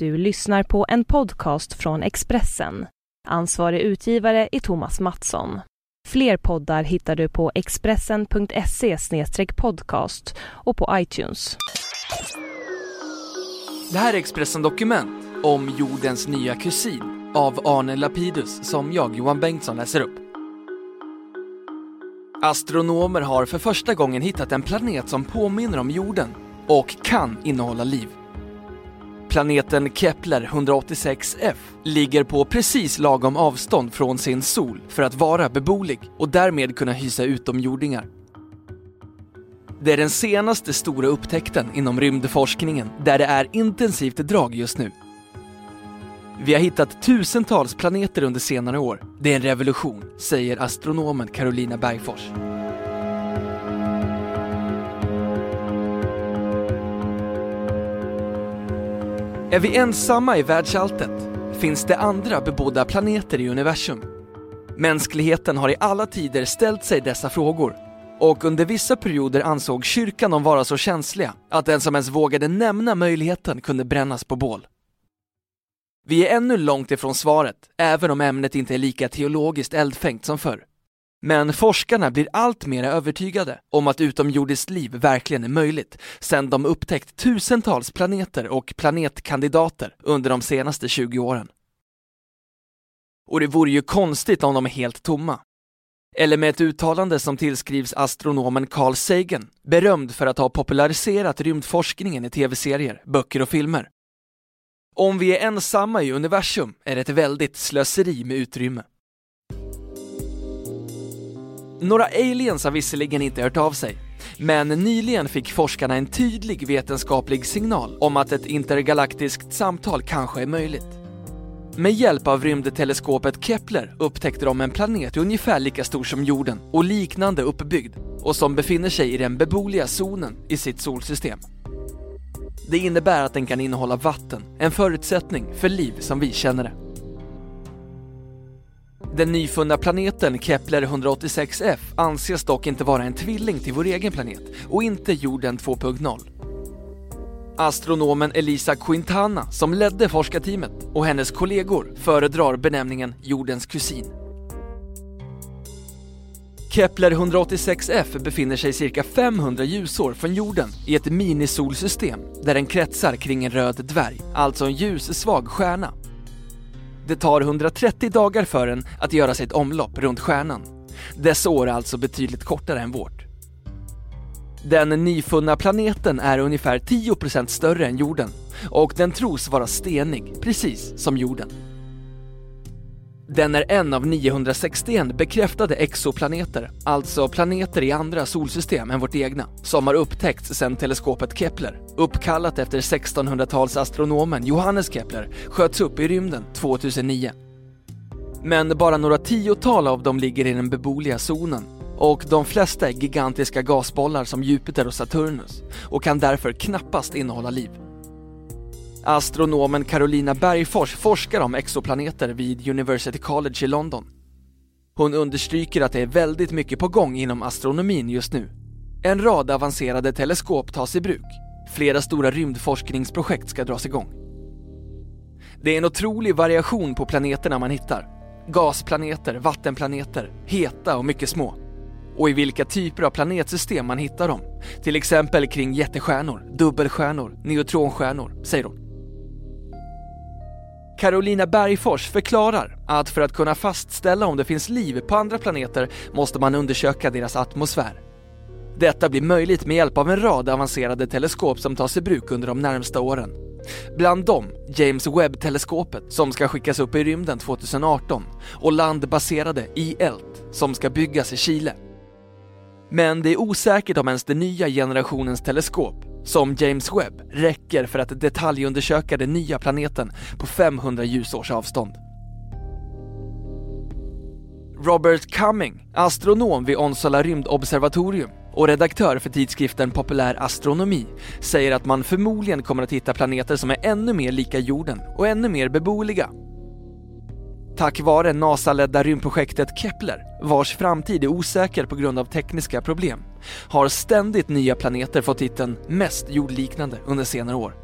Du lyssnar på en podcast från Expressen. Ansvarig utgivare är Thomas Mattsson. Fler poddar hittar du på expressen.se podcast och på iTunes. Det här är Expressen Dokument om jordens nya kusin av Arne Lapidus som jag, Johan Bengtsson, läser upp. Astronomer har för första gången hittat en planet som påminner om jorden och kan innehålla liv. Planeten Kepler 186f ligger på precis lagom avstånd från sin sol för att vara beboelig och därmed kunna hysa utomjordingar. Det är den senaste stora upptäckten inom rymdforskningen där det är intensivt drag just nu. Vi har hittat tusentals planeter under senare år. Det är en revolution, säger astronomen Carolina Bergfors. Är vi ensamma i världsalltet? Finns det andra bebodda planeter i universum? Mänskligheten har i alla tider ställt sig dessa frågor och under vissa perioder ansåg kyrkan dem vara så känsliga att den som ens vågade nämna möjligheten kunde brännas på bål. Vi är ännu långt ifrån svaret, även om ämnet inte är lika teologiskt eldfängt som förr. Men forskarna blir allt mer övertygade om att utomjordiskt liv verkligen är möjligt sedan de upptäckt tusentals planeter och planetkandidater under de senaste 20 åren. Och det vore ju konstigt om de är helt tomma. Eller med ett uttalande som tillskrivs astronomen Carl Sagan, berömd för att ha populariserat rymdforskningen i tv-serier, böcker och filmer. Om vi är ensamma i universum är det ett väldigt slöseri med utrymme. Några aliens har visserligen inte hört av sig, men nyligen fick forskarna en tydlig vetenskaplig signal om att ett intergalaktiskt samtal kanske är möjligt. Med hjälp av rymdteleskopet Kepler upptäckte de en planet ungefär lika stor som jorden och liknande uppbyggd och som befinner sig i den beboeliga zonen i sitt solsystem. Det innebär att den kan innehålla vatten, en förutsättning för liv som vi känner det. Den nyfunna planeten Kepler 186f anses dock inte vara en tvilling till vår egen planet och inte jorden 2.0. Astronomen Elisa Quintana, som ledde forskarteamet, och hennes kollegor föredrar benämningen jordens kusin. Kepler 186f befinner sig cirka 500 ljusår från jorden i ett minisolsystem där den kretsar kring en röd dvärg, alltså en ljussvag stjärna. Det tar 130 dagar för den att göra sitt omlopp runt stjärnan. Dessa år är alltså betydligt kortare än vårt. Den nyfunna planeten är ungefär 10% större än jorden och den tros vara stenig, precis som jorden. Den är en av 961 bekräftade exoplaneter, alltså planeter i andra solsystem än vårt egna, som har upptäckts sedan teleskopet Kepler, uppkallat efter 1600-talsastronomen Johannes Kepler, sköts upp i rymden 2009. Men bara några tiotal av dem ligger i den beboeliga zonen och de flesta är gigantiska gasbollar som Jupiter och Saturnus och kan därför knappast innehålla liv. Astronomen Carolina Bergfors forskar om exoplaneter vid University College i London. Hon understryker att det är väldigt mycket på gång inom astronomin just nu. En rad avancerade teleskop tas i bruk. Flera stora rymdforskningsprojekt ska dras igång. Det är en otrolig variation på planeterna man hittar. Gasplaneter, vattenplaneter, heta och mycket små. Och i vilka typer av planetsystem man hittar dem. Till exempel kring jättestjärnor, dubbelstjärnor, neutronstjärnor, säger hon. Carolina Bergfors förklarar att för att kunna fastställa om det finns liv på andra planeter måste man undersöka deras atmosfär. Detta blir möjligt med hjälp av en rad avancerade teleskop som tas i bruk under de närmsta åren. Bland dem James Webb-teleskopet som ska skickas upp i rymden 2018 och landbaserade IELT som ska byggas i Chile. Men det är osäkert om ens den nya generationens teleskop som James Webb räcker för att detaljundersöka den nya planeten på 500 ljusårs avstånd. Robert Cumming, astronom vid Onsala rymdobservatorium och redaktör för tidskriften Populär Astronomi, säger att man förmodligen kommer att hitta planeter som är ännu mer lika jorden och ännu mer beboeliga Tack vare NASA-ledda rymdprojektet Kepler, vars framtid är osäker på grund av tekniska problem, har ständigt nya planeter fått titeln mest jordliknande under senare år.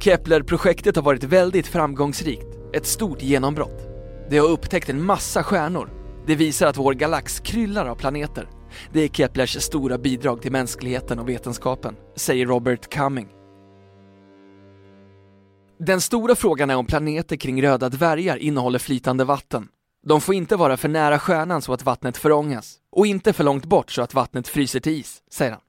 Kepler-projektet har varit väldigt framgångsrikt, ett stort genombrott. Det har upptäckt en massa stjärnor. Det visar att vår galax kryllar av planeter. Det är Keplers stora bidrag till mänskligheten och vetenskapen, säger Robert Cumming. Den stora frågan är om planeter kring röda dvärgar innehåller flytande vatten. De får inte vara för nära stjärnan så att vattnet förångas och inte för långt bort så att vattnet fryser till is, säger han.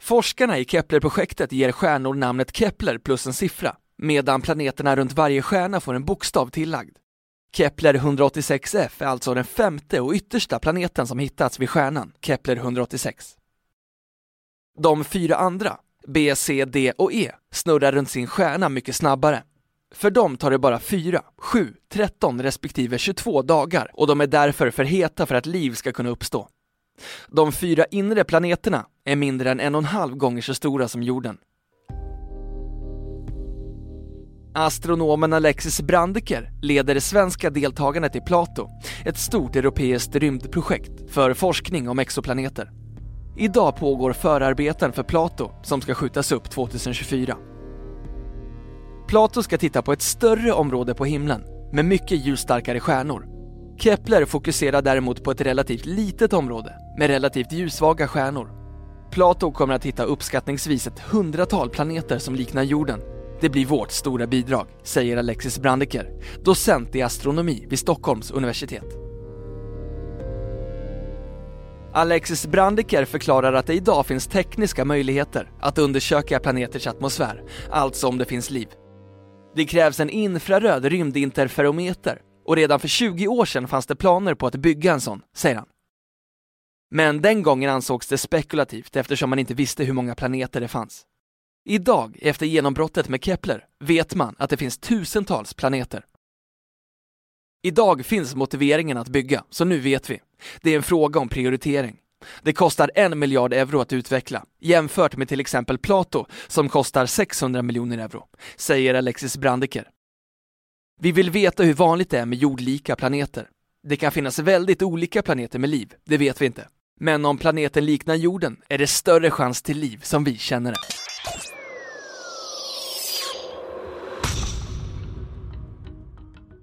Forskarna i Kepler-projektet ger stjärnor namnet Kepler plus en siffra, medan planeterna runt varje stjärna får en bokstav tillagd. Kepler 186f är alltså den femte och yttersta planeten som hittats vid stjärnan, Kepler 186. De fyra andra, B, C, D och E, snurrar runt sin stjärna mycket snabbare. För dem tar det bara 4, 7, 13 respektive 22 dagar och de är därför för heta för att liv ska kunna uppstå. De fyra inre planeterna är mindre än en och en halv gånger så stora som jorden. Astronomen Alexis Brandeker leder det svenska deltagandet i Plato, ett stort europeiskt rymdprojekt för forskning om exoplaneter. Idag pågår förarbeten för Plato som ska skjutas upp 2024. Plato ska titta på ett större område på himlen med mycket ljusstarkare stjärnor. Kepler fokuserar däremot på ett relativt litet område med relativt ljussvaga stjärnor. Plato kommer att hitta uppskattningsvis ett hundratal planeter som liknar jorden. Det blir vårt stora bidrag, säger Alexis Brandeker, docent i astronomi vid Stockholms universitet. Alexis Brandiker förklarar att det idag finns tekniska möjligheter att undersöka planeters atmosfär, alltså om det finns liv. Det krävs en infraröd rymdinterferometer och redan för 20 år sedan fanns det planer på att bygga en sån, säger han. Men den gången ansågs det spekulativt eftersom man inte visste hur många planeter det fanns. Idag, efter genombrottet med Kepler, vet man att det finns tusentals planeter. Idag finns motiveringen att bygga, så nu vet vi. Det är en fråga om prioritering. Det kostar en miljard euro att utveckla, jämfört med till exempel Plato som kostar 600 miljoner euro, säger Alexis Brandeker. Vi vill veta hur vanligt det är med jordlika planeter. Det kan finnas väldigt olika planeter med liv, det vet vi inte. Men om planeten liknar jorden är det större chans till liv som vi känner det.